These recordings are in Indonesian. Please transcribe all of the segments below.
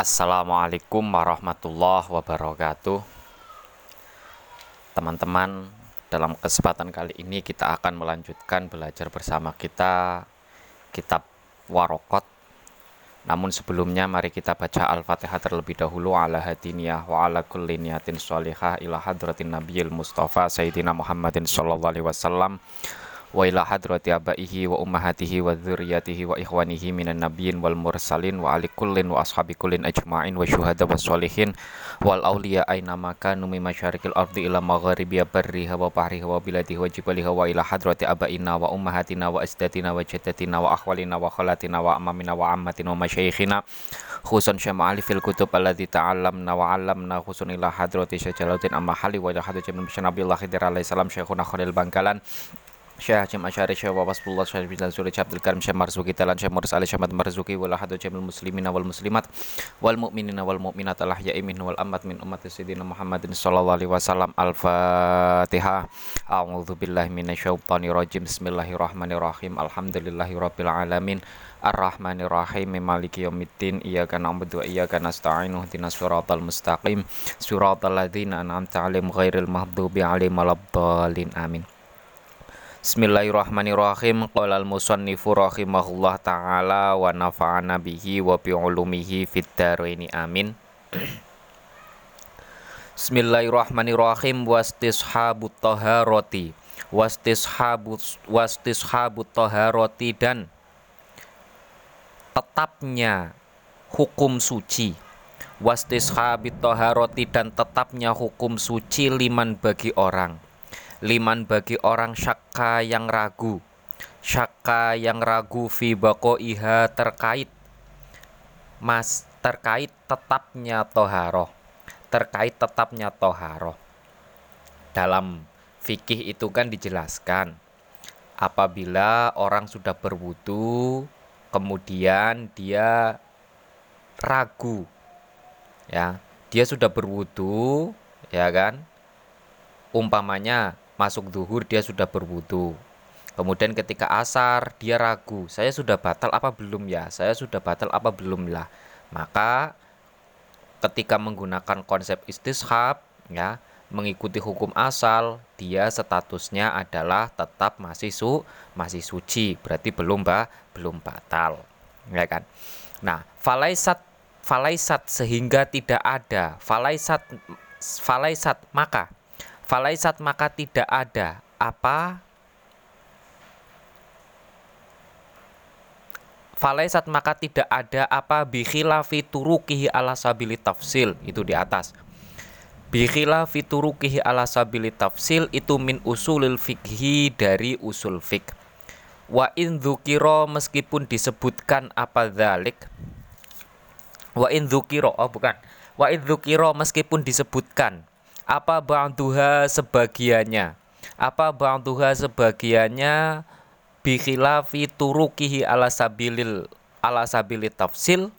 Assalamualaikum warahmatullahi wabarakatuh. Teman-teman dalam kesempatan kali ini kita akan melanjutkan belajar bersama kita kitab Warokot. Namun sebelumnya mari kita baca Al-Fatihah terlebih dahulu ala hadiniyah wa ala kulli niyatin sholihah ila hadratin nabiyil mustafa sayyidina Muhammadin sallallahu alaihi wasallam wa ila hadrati abaihi wa ummahatihi wa dzurriyyatihi wa ikhwanihi minan nabiyyin wal mursalin wa ali kullin wa ashabi kullin ajma'in wa syuhada was sholihin wal awliya aina makanu min masyarikil ardi ila magharibi barriha wa bahriha wa biladihi wa jibaliha wa ila hadrati abaina wa ummahatina wa asdatina wa jaddatina wa akhwalina wa khalatina wa amamina wa ammatina wa masyayikhina khusun syama'ali fil Syekh Hajim Asyari Syekh Wabasbullah Syekh Bilal Suri Syekh Abdul Karim Syekh Marzuki Talan Syekh Muris Ali Syekh Marzuki wal ahadu jamil muslimin wal muslimat wal mu'minin wal mu'minat al ahya'i min wal amat min umat sayyidina Muhammadin sallallahu alaihi wasallam. Al-Fatihah A'udzu billahi minasyaitonir rajim. Bismillahirrahmanirrahim. Alhamdulillahi rabbil alamin. Ar-Rahmanir Rahim Maliki Yaumiddin. Iyyaka na'budu wa iyyaka nasta'in Ihdinas siratal mustaqim. Siratal ladzina an'amta 'alaihim ghairil maghdubi 'alaihim waladdallin. Amin Bismillahirrahmanirrahim. Qala al-musannifu rahimahullah taala wa nafa'ana bihi wa bi ulumihi fid dharaini amin. Bismillahirrahmanirrahim wastishabut taharati wastishabut wastishabut taharati dan tetapnya hukum suci wastishabit taharati dan tetapnya hukum suci liman bagi orang liman bagi orang syakka yang ragu. Syakka yang ragu fi iha terkait mas terkait tetapnya toharoh terkait tetapnya toharoh. Dalam fikih itu kan dijelaskan apabila orang sudah berwudu kemudian dia ragu ya dia sudah berwudu ya kan? Umpamanya masuk duhur dia sudah berwudu. Kemudian ketika asar dia ragu, saya sudah batal apa belum ya? Saya sudah batal apa belum lah? Maka ketika menggunakan konsep istishab ya, mengikuti hukum asal, dia statusnya adalah tetap masih su masih suci, berarti belum bah, belum batal. Ya kan? Nah, falaisat falaisat sehingga tidak ada falaisat falaisat maka Falaisat maka tidak ada apa Falaisat maka tidak ada apa bikhilafi turukihi ala sabili tafsil itu di atas. Bikhilafi turukihi ala sabili tafsil itu min usulil fikhi dari usul fik. Wa in dzukira meskipun disebutkan apa dzalik. Wa in dzukira oh bukan. Wa in dzukira meskipun disebutkan apa ba'duha sebagiannya? Apa ba'duha sebagiannya? Bikhilafi turukihi ala sabilil ala sabili tafsil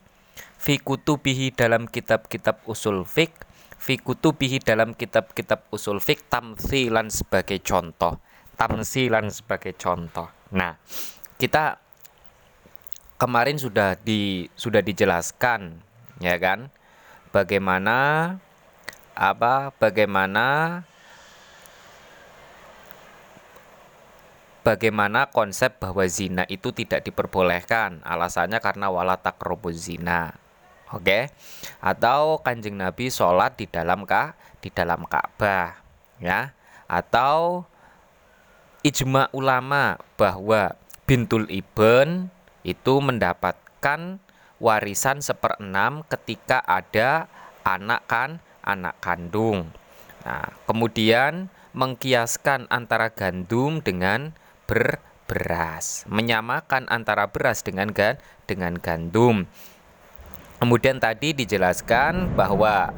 fi kutubihi dalam kitab-kitab usul fik fi kutubihi dalam kitab-kitab usul fik tamsilan sebagai contoh tamsilan sebagai contoh. Nah kita kemarin sudah di sudah dijelaskan ya kan? Bagaimana apa bagaimana bagaimana konsep bahwa zina itu tidak diperbolehkan? Alasannya karena wala takrobuz zina. Oke? Okay? atau kanjeng nabi sholat di dalam kah di dalam ka'bah ya? Atau ijma ulama bahwa bintul ibn itu mendapatkan warisan seperenam ketika ada anak kan anak kandung. Nah, kemudian mengkiaskan antara gandum dengan ber beras, menyamakan antara beras dengan gan dengan gandum. Kemudian tadi dijelaskan bahwa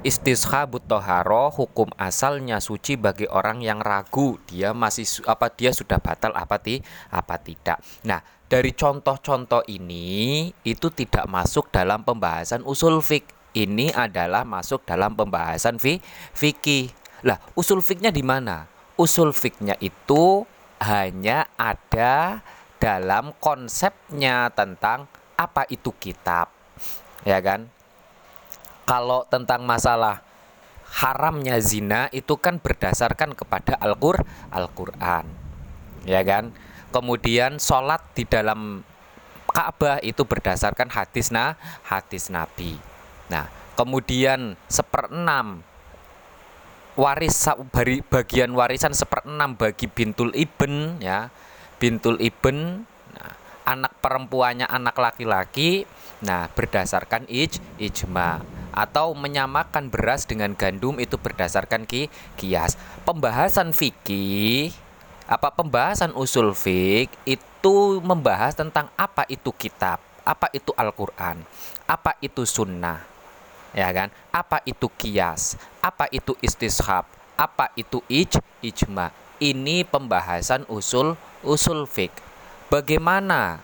istishabut toharo hukum asalnya suci bagi orang yang ragu dia masih apa dia sudah batal apa ti apa tidak. Nah dari contoh-contoh ini itu tidak masuk dalam pembahasan usul fik ini adalah masuk dalam pembahasan fi fikih. Lah, usul fiknya di mana? Usul fiknya itu hanya ada dalam konsepnya tentang apa itu kitab. Ya kan? kalau tentang masalah haramnya zina itu kan berdasarkan kepada Al-Qur Al-Qur'an. Ya kan? Kemudian sholat di dalam Ka'bah itu berdasarkan hadis nah hadis Nabi. Nah, kemudian seperenam waris bagian warisan seperenam bagi bintul ibn ya. Bintul ibn nah, anak perempuannya anak laki-laki nah berdasarkan ij ijma atau menyamakan beras dengan gandum itu berdasarkan ki kias. Pembahasan fikih apa pembahasan usul fik itu membahas tentang apa itu kitab apa itu Al-Quran apa itu sunnah ya kan? Apa itu kias? Apa itu istishab? Apa itu ij ijma? Ini pembahasan usul usul fik. Bagaimana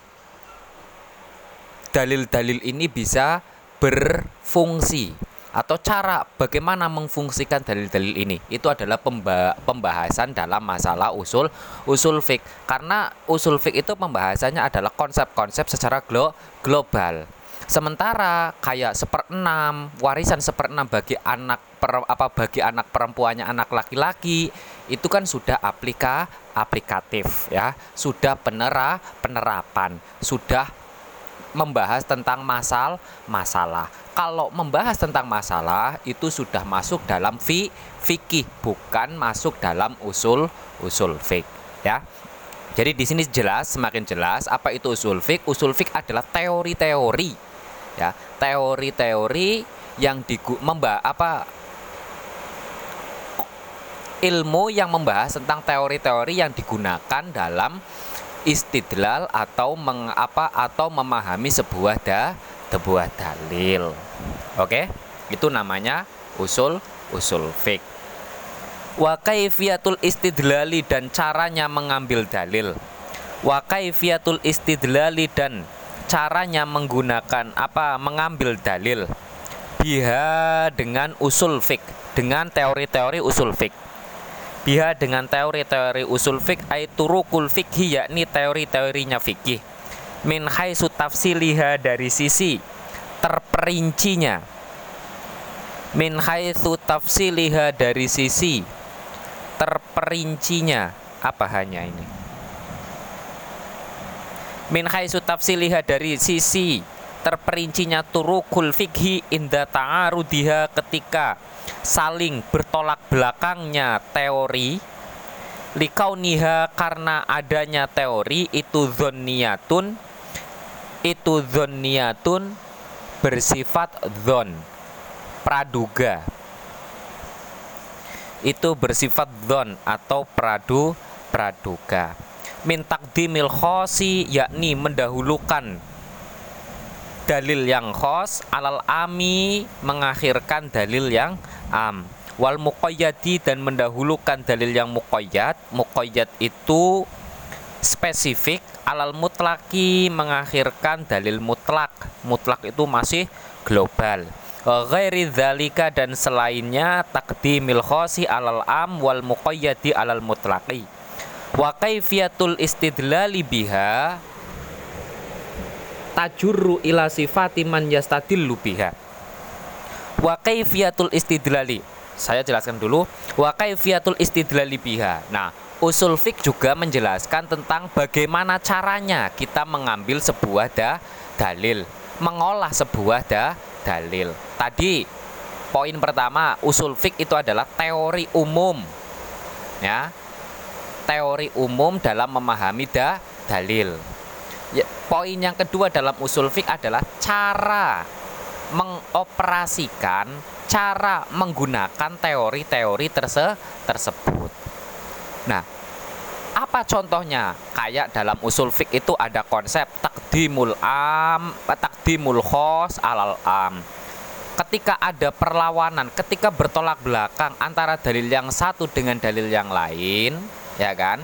dalil-dalil ini bisa berfungsi atau cara bagaimana memfungsikan dalil-dalil ini itu adalah pembahasan dalam masalah usul usul fik karena usul fik itu pembahasannya adalah konsep-konsep secara glo global Sementara kayak seperenam warisan seperenam bagi anak per, apa bagi anak perempuannya anak laki-laki itu kan sudah aplika aplikatif ya, sudah penera penerapan, sudah membahas tentang masal masalah. Kalau membahas tentang masalah itu sudah masuk dalam fi fikih bukan masuk dalam usul usul fik ya. Jadi di sini jelas semakin jelas apa itu usul fik. Usul fik adalah teori-teori ya teori-teori yang digu membah apa ilmu yang membahas tentang teori-teori yang digunakan dalam istidlal atau mengapa atau memahami sebuah da sebuah dalil. Oke? Itu namanya usul usul fik. Wa kaifiyatul istidlali dan caranya mengambil dalil. Wa kaifiyatul istidlali dan caranya menggunakan apa mengambil dalil? Biha dengan usul fik dengan teori-teori usul fik biha dengan teori-teori usul fik aiturukul fikhi yakni teori-teorinya fikih min haitsu tafsiliha dari sisi terperincinya. Min haitsu tafsiliha dari sisi terperincinya. Apa hanya ini min haitsu tafsiliha dari sisi terperincinya turukul fikhi inda ta'arudiha ketika saling bertolak belakangnya teori likauniha karena adanya teori itu zonniyatun itu zonniyatun bersifat zon praduga. Itu bersifat zon atau pradu praduga min takdimil khosi yakni mendahulukan dalil yang khos alal ami mengakhirkan dalil yang am. Wal muqayyadi dan mendahulukan dalil yang muqayyad. Muqayyad itu spesifik alal mutlaki mengakhirkan dalil mutlak. Mutlak itu masih global. Ghairi dzalika dan selainnya takdimil khosi alal am wal muqayyadi alal mutlaki wa kaifiyatul istidlali biha tajurru ila sifati man yastadillu biha. Wa kaifiyatul istidlali saya jelaskan dulu. Wa kaifiyatul istidlali biha. Nah usul fik juga menjelaskan tentang bagaimana caranya kita mengambil sebuah da, dalil mengolah sebuah da, dalil. Tadi poin pertama usul fik itu adalah teori umum. Ya teori umum dalam memahami da, dalil. Ya, poin yang kedua dalam usul fik adalah cara mengoperasikan, cara menggunakan teori-teori terse tersebut. Nah, apa contohnya? Kayak dalam usul fik itu ada konsep takdimul am, takdimul khos alal am. Ketika ada perlawanan, ketika bertolak belakang antara dalil yang satu dengan dalil yang lain, ya kan?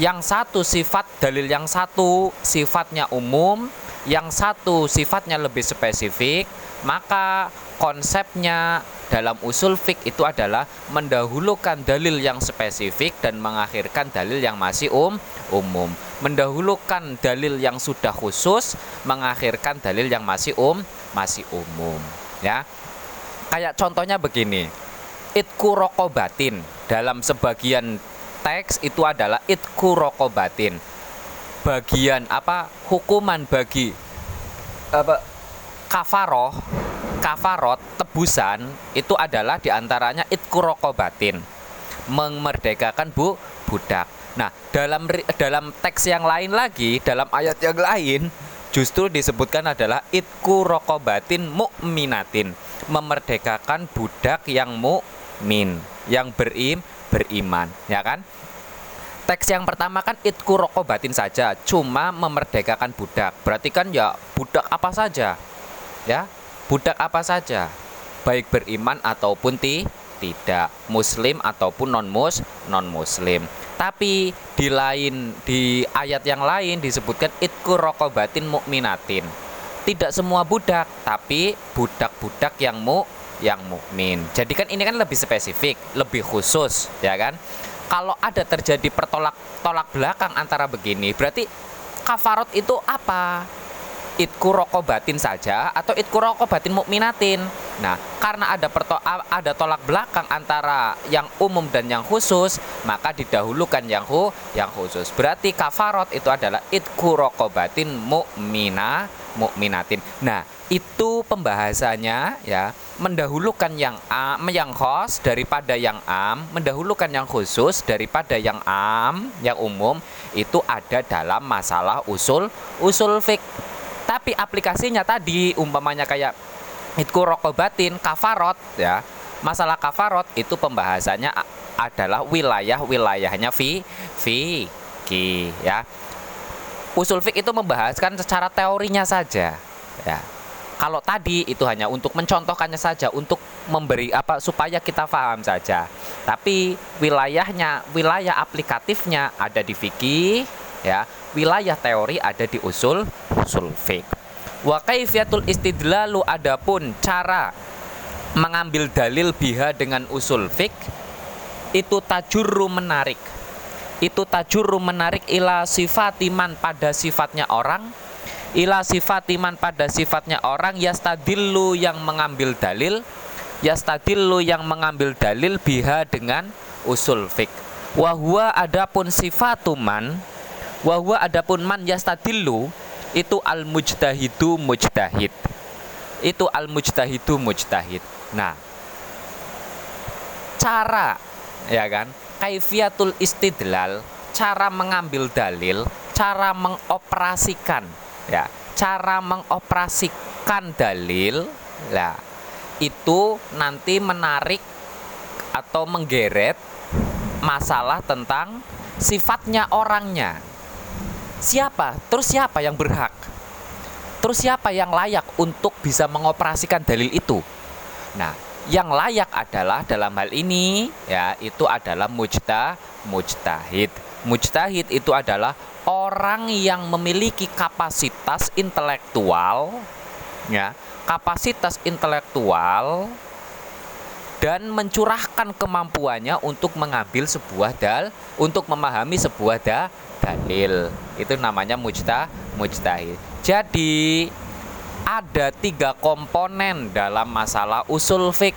Yang satu sifat dalil yang satu sifatnya umum, yang satu sifatnya lebih spesifik, maka konsepnya dalam usul fik itu adalah mendahulukan dalil yang spesifik dan mengakhirkan dalil yang masih um umum. Mendahulukan dalil yang sudah khusus, mengakhirkan dalil yang masih um masih umum. ya kayak contohnya begini itku rokobatin dalam sebagian teks itu adalah itku rokobatin bagian apa? Hukuman bagi apa kafaroh kafarot tebusan itu adalah di antaranya itku rokobatin memerdekakan bu budak. Nah dalam dalam teks yang lain lagi dalam ayat yang lain justru disebutkan adalah itku rokobatin mukminatin memerdekakan budak yang mukmin yang berim beriman ya kan Teks yang pertama kan itku rokobatin saja, cuma memerdekakan budak. Berarti kan ya budak apa saja, ya budak apa saja, baik beriman ataupun ti tidak, muslim ataupun non mus non muslim. Tapi di lain di ayat yang lain disebutkan itku rokobatin mukminatin. Tidak semua budak, tapi budak-budak yang mu yang mukmin. Jadi kan ini kan lebih spesifik, lebih khusus, ya kan? kalau ada terjadi pertolak tolak belakang antara begini berarti kafarot itu apa itku rokobatin saja atau itku rokobatin mukminatin. Nah karena ada perto ada tolak belakang antara yang umum dan yang khusus maka didahulukan yang hu yang khusus. Berarti kafarot itu adalah itku rokobatin mukmina mukminatin. Nah itu pembahasannya ya. Mendahulukan yang am yang khos daripada yang am mendahulukan yang khusus daripada yang am yang umum itu ada dalam masalah usul usul fik tapi aplikasinya tadi umpamanya kayak itku rokobatin kafarot ya masalah kafarot itu pembahasannya adalah wilayah wilayahnya fi fi ki ya usul fik itu membahaskan secara teorinya saja ya kalau tadi itu hanya untuk mencontohkannya saja, untuk memberi apa supaya kita paham saja. Tapi wilayahnya, wilayah aplikatifnya ada di fikih, ya. Wilayah teori ada di usul usul fik. Wa kaifiyatul istidlalu adapun cara mengambil dalil biha dengan usul fik itu tajurru menarik. Itu tajurru menarik ila sifatiman pada sifatnya orang ila sifatiman pada sifatnya orang yastadillu yang mengambil dalil yastadillu yang mengambil dalil biha dengan usul fik wahwa adapun sifatuman wahwa adapun man yastadillu itu al mujtahidu mujtahid. Itu al mujtahidu mujtahid. Nah cara ya kan? Kaifiatul istidlal cara mengambil dalil cara mengoperasikan ya cara mengoperasikan dalil lah itu nanti menarik atau menggeret masalah tentang sifatnya orangnya siapa? Terus siapa yang berhak? Terus siapa yang layak untuk bisa mengoperasikan dalil itu? Nah yang layak adalah dalam hal ini ya itu adalah mujtah mujtahid. Mujtahid itu adalah orang yang memiliki kapasitas intelektual ya kapasitas intelektual dan mencurahkan kemampuannya untuk mengambil sebuah dal untuk memahami sebuah da, dalil. Itu namanya mujtah mujtahid. Jadi ada tiga komponen dalam masalah usul fik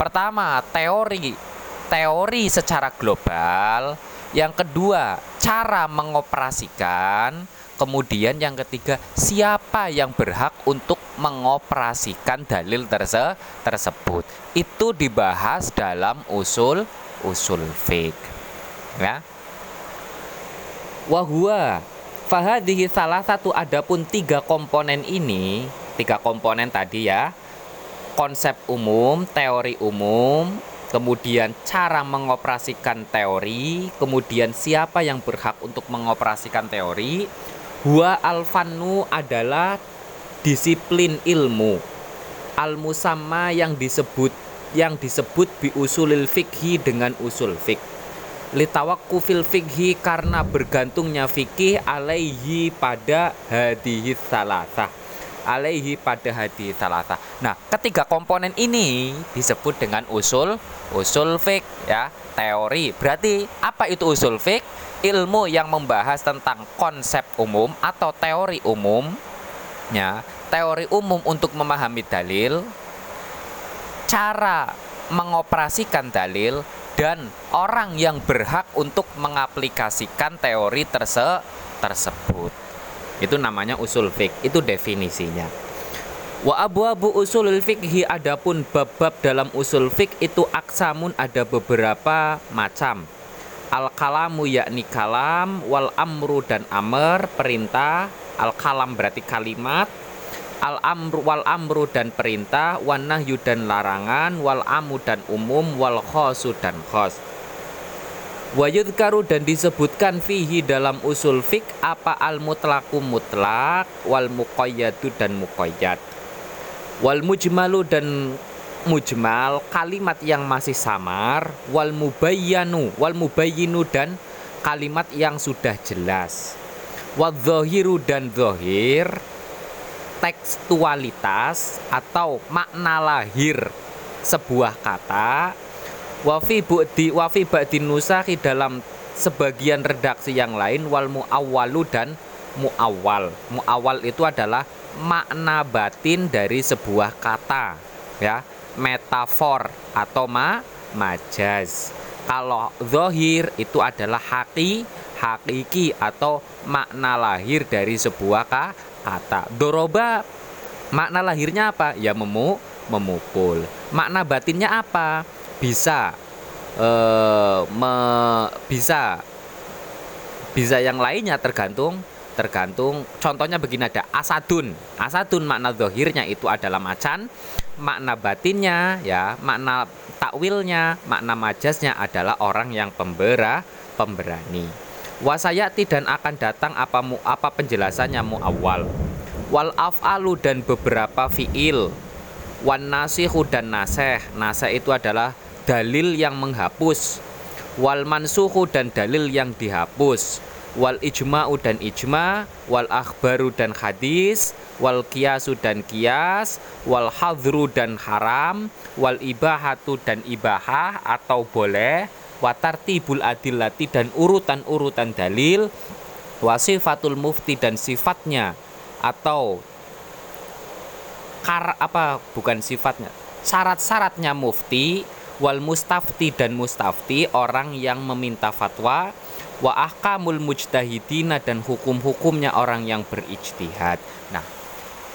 pertama teori. Teori secara global. Yang kedua, cara mengoperasikan. Kemudian yang ketiga, siapa yang berhak untuk mengoperasikan dalil terse tersebut. Itu dibahas dalam usul usul fik. Ya. Wahua fahadihi salah satu adapun tiga komponen ini, tiga komponen tadi ya. Konsep umum, teori umum, kemudian cara mengoperasikan teori, kemudian siapa yang berhak untuk mengoperasikan teori. Huwa alfanu adalah disiplin ilmu. Al musamma yang disebut yang disebut bi usulil fikhi dengan usul fik. Litawakufil fikhi karena bergantungnya fikih alaihi pada hadihis salasah alaihi pada hadi salata. Nah, ketiga komponen ini disebut dengan usul usul fik ya, teori. Berarti apa itu usul fik? Ilmu yang membahas tentang konsep umum atau teori umum ya, teori umum untuk memahami dalil cara mengoperasikan dalil dan orang yang berhak untuk mengaplikasikan teori terse tersebut. Itu namanya usul fik, itu definisinya. Wa abu abu usul fikhi adapun bab-bab dalam usul fik itu aksamun ada beberapa macam. Al kalamu yakni kalam, wal amru dan amr perintah, al kalam berarti kalimat, al amru wal amru dan perintah. Wan nahyu dan larangan. Wal amu dan umum. Wal khosu dan khos Wayud karu dan disebutkan fihi dalam usul fik apa al mutlaku mutlak wal muqayyadu dan muqayyad. Wal mujmalu dan mujmal kalimat yang masih samar wal mubayyanu wal mubayyinu dan kalimat yang sudah jelas. Wal dan zohir tekstualitas atau makna lahir sebuah kata wafi bu'di wafi ba'di nusahi dalam sebagian redaksi yang lain wal mu'awwalu dan mu'awwal mu'awwal itu adalah makna batin dari sebuah kata ya metafor atau ma majaz kalau zohir itu adalah haki hakiki atau makna lahir dari sebuah kata. Doroba makna lahirnya apa? Ya memu memukul. Makna batinnya apa? Bisa eh, me, bisa bisa yang lainnya tergantung tergantung contohnya begini ada asadun. Asadun makna zohirnya itu adalah macan makna batinnya ya makna takwilnya makna majasnya adalah orang yang pembera pemberani. Wasayati dan akan datang apa mu apa penjelasannya mu awal wal af'alu dan beberapa fiil. Wan nasihu dan naseh. Naseh itu adalah dalil yang menghapus wal mansuhu dan dalil yang dihapus wal ijma'u dan ijma wal akhbaru dan hadis wal kiasu dan kias wal hadru dan haram wal ibahatu dan ibahah atau boleh watartibul adillati dan urutan-urutan dalil wasifatul mufti dan sifatnya atau kar apa bukan sifatnya syarat-syaratnya mufti wal mustafti dan mustafti orang yang meminta fatwa wa ahkamul mujtahidina dan hukum-hukumnya orang yang berijtihad. Nah,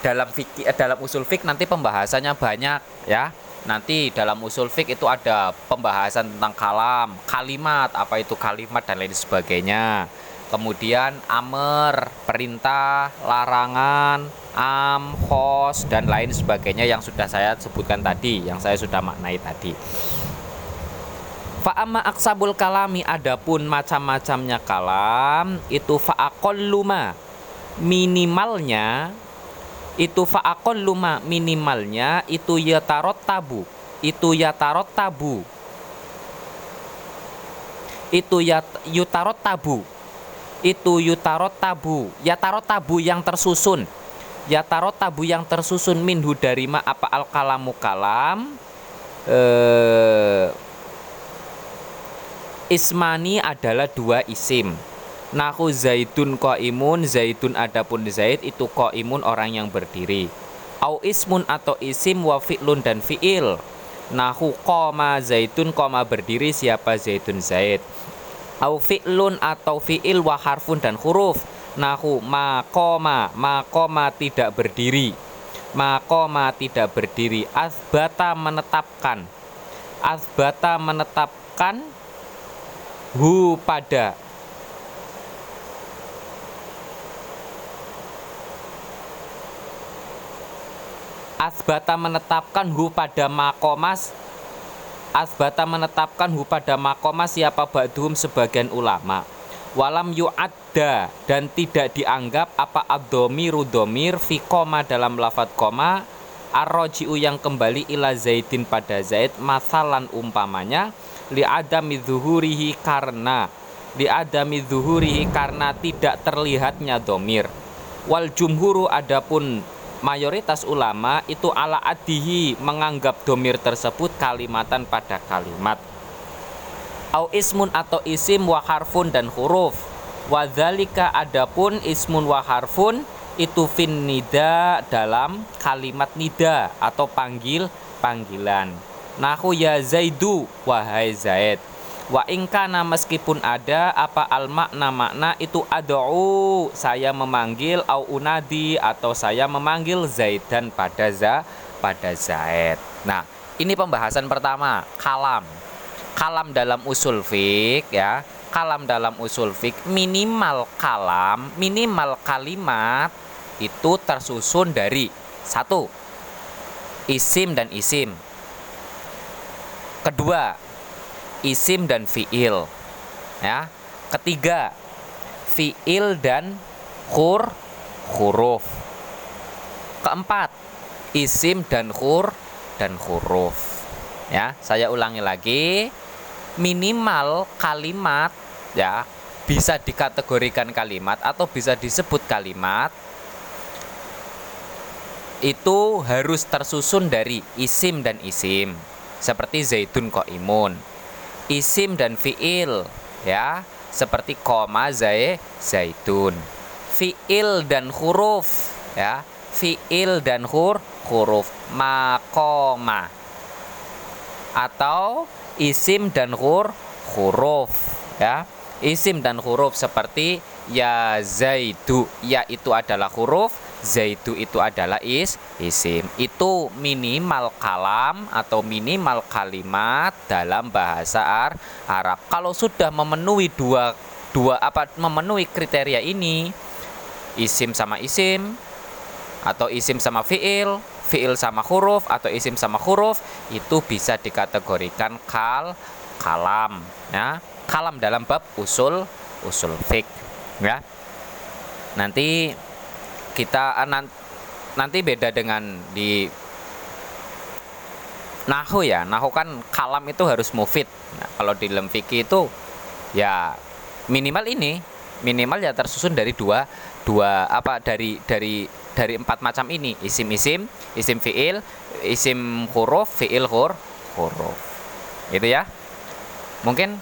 dalam fikih eh, dalam usul fik nanti pembahasannya banyak ya nanti dalam usul fik itu ada pembahasan tentang kalam, kalimat, apa itu kalimat dan lain sebagainya. Kemudian amer, perintah, larangan, am, dan lain sebagainya yang sudah saya sebutkan tadi, yang saya sudah maknai tadi. Fa'ama aksabul kalami adapun macam-macamnya kalam itu fa'aqalluma minimalnya itu faakon luma minimalnya itu ya tarot tabu itu ya tarot tabu itu ya yutarot tabu itu yutarot tabu ya tarot tabu yang tersusun ya tarot tabu yang tersusun minhu dari ma apa al kalamu kalam eh, ismani adalah dua isim Nahu zaidun ko imun zaidun adapun zaid itu ko imun orang yang berdiri. Au ismun atau isim wa fi'lun dan fi'il. Nahu koma zaidun koma berdiri siapa zaidun zaid. Au fi'lun atau fi'il wa harfun dan huruf. Nahu ma koma, ma koma tidak berdiri. Ma koma tidak berdiri. Asbata menetapkan. Asbata menetapkan hu pada asbata menetapkan hu pada makomas asbata menetapkan hu pada makomas siapa ba'duhum sebagian ulama walam yu'adda dan tidak dianggap apa abdomiru domir fi koma dalam lafat koma arroji'u yang kembali ila zaidin pada zaid masalan umpamanya li adami zuhurihi karena li adami zuhurihi karena tidak terlihatnya domir. Wal jumhuru adapun mayoritas ulama itu ala adihi menganggap domir tersebut kalimatan pada kalimat au ismun atau isim wa harfun dan huruf wadzalika adapun ismun wa harfun itu fin nida dalam kalimat nida atau panggil panggilan. Nahu ya Zaidu wahai Zaid. Wa ingkana meskipun ada apa al makna makna itu ad'u saya memanggil au unadi atau saya memanggil Zaidan pada za pada Zaid. Nah, ini pembahasan pertama, kalam. Kalam dalam usul fik ya kalam dalam usul fik minimal kalam, minimal kalimat itu tersusun dari satu isim dan isim. Kedua, isim dan fiil. Ya. Ketiga, fiil dan hur huruf. Keempat, isim dan hur dan huruf. Ya, saya ulangi lagi. Minimal kalimat ya. Bisa dikategorikan kalimat atau bisa disebut kalimat itu harus tersusun dari isim dan isim. Seperti zaitun kok imun isim dan fiil ya. Seperti koma zai zaitun fiil dan huruf ya. Fiil dan hur huruf. Makoma atau isim dan hur huruf ya. Isim dan huruf seperti ya zaidu ya itu adalah huruf zaidu itu adalah is isim. Itu minimal kalam atau minimal kalimat dalam bahasa Ar Arab. Kalau sudah memenuhi dua dua apa memenuhi kriteria ini isim sama isim atau isim sama fiil fiil sama huruf atau isim sama huruf itu bisa dikategorikan kal kalam ya. Kalam dalam bab usul usul fik ya. Nanti kita ah, nanti beda dengan di nahu ya. Nahu kan kalam itu harus mufid. Nah, kalau di dalam fikih itu ya minimal ini minimal ya tersusun dari dua dua apa dari dari dari empat macam ini isim isim isim fiil isim huruf fiil hur huruf itu ya mungkin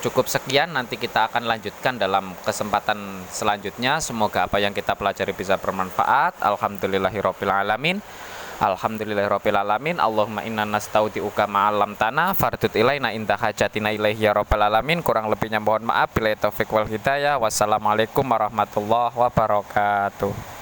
Cukup sekian, nanti kita akan lanjutkan dalam kesempatan selanjutnya. Semoga apa yang kita pelajari bisa bermanfaat. Alhamdulillahirrahmanirrahim. Alhamdulillahirrahmanirrahim. Allahumma inna nastaudi'uka ma'alam tanah fardut ilaina inta hajatina ilaihi ya rabbal alamin. Kurang lebihnya mohon maaf. Bila taufik wal hidayah. Wassalamualaikum warahmatullahi wabarakatuh.